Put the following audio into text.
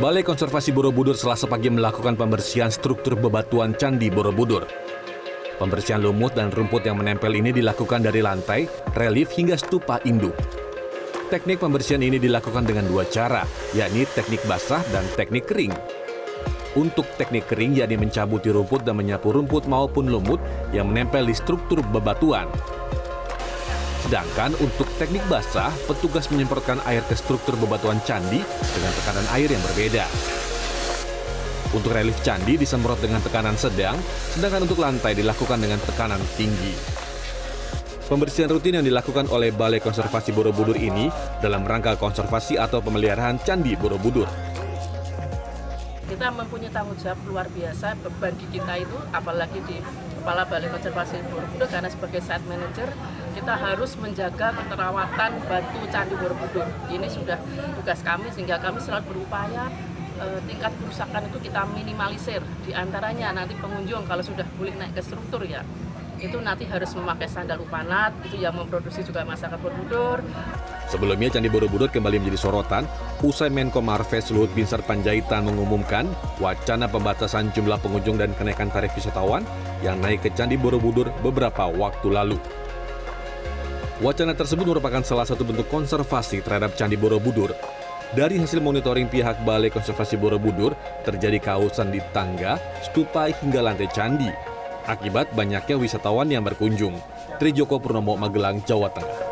Balai Konservasi Borobudur selasa pagi melakukan pembersihan struktur bebatuan Candi Borobudur. Pembersihan lumut dan rumput yang menempel ini dilakukan dari lantai, relief hingga stupa induk. Teknik pembersihan ini dilakukan dengan dua cara, yakni teknik basah dan teknik kering. Untuk teknik kering yakni mencabuti rumput dan menyapu rumput maupun lumut yang menempel di struktur bebatuan. Sedangkan untuk teknik basah, petugas menyemprotkan air ke struktur bebatuan candi dengan tekanan air yang berbeda. Untuk relief candi disemprot dengan tekanan sedang, sedangkan untuk lantai dilakukan dengan tekanan tinggi. Pembersihan rutin yang dilakukan oleh Balai Konservasi Borobudur ini dalam rangka konservasi atau pemeliharaan Candi Borobudur. Kita mempunyai tanggung jawab luar biasa, beban di kita itu, apalagi di Kepala Balai Konservasi Borobudur, karena sebagai site manager, kita harus menjaga keterawatan batu Candi Borobudur. Ini sudah tugas kami, sehingga kami selalu berupaya eh, tingkat kerusakan itu kita minimalisir. Di antaranya nanti pengunjung kalau sudah boleh naik ke struktur ya, itu nanti harus memakai sandal upanat, itu yang memproduksi juga masyarakat Borobudur. Sebelumnya Candi Borobudur kembali menjadi sorotan usai Menko Marves Luhut Binsar Panjaitan mengumumkan wacana pembatasan jumlah pengunjung dan kenaikan tarif wisatawan yang naik ke Candi Borobudur beberapa waktu lalu. Wacana tersebut merupakan salah satu bentuk konservasi terhadap Candi Borobudur. Dari hasil monitoring pihak Balai Konservasi Borobudur, terjadi kausan di tangga, stupa hingga lantai candi. Akibat banyaknya wisatawan yang berkunjung. Trijoko Purnomo, Magelang, Jawa Tengah.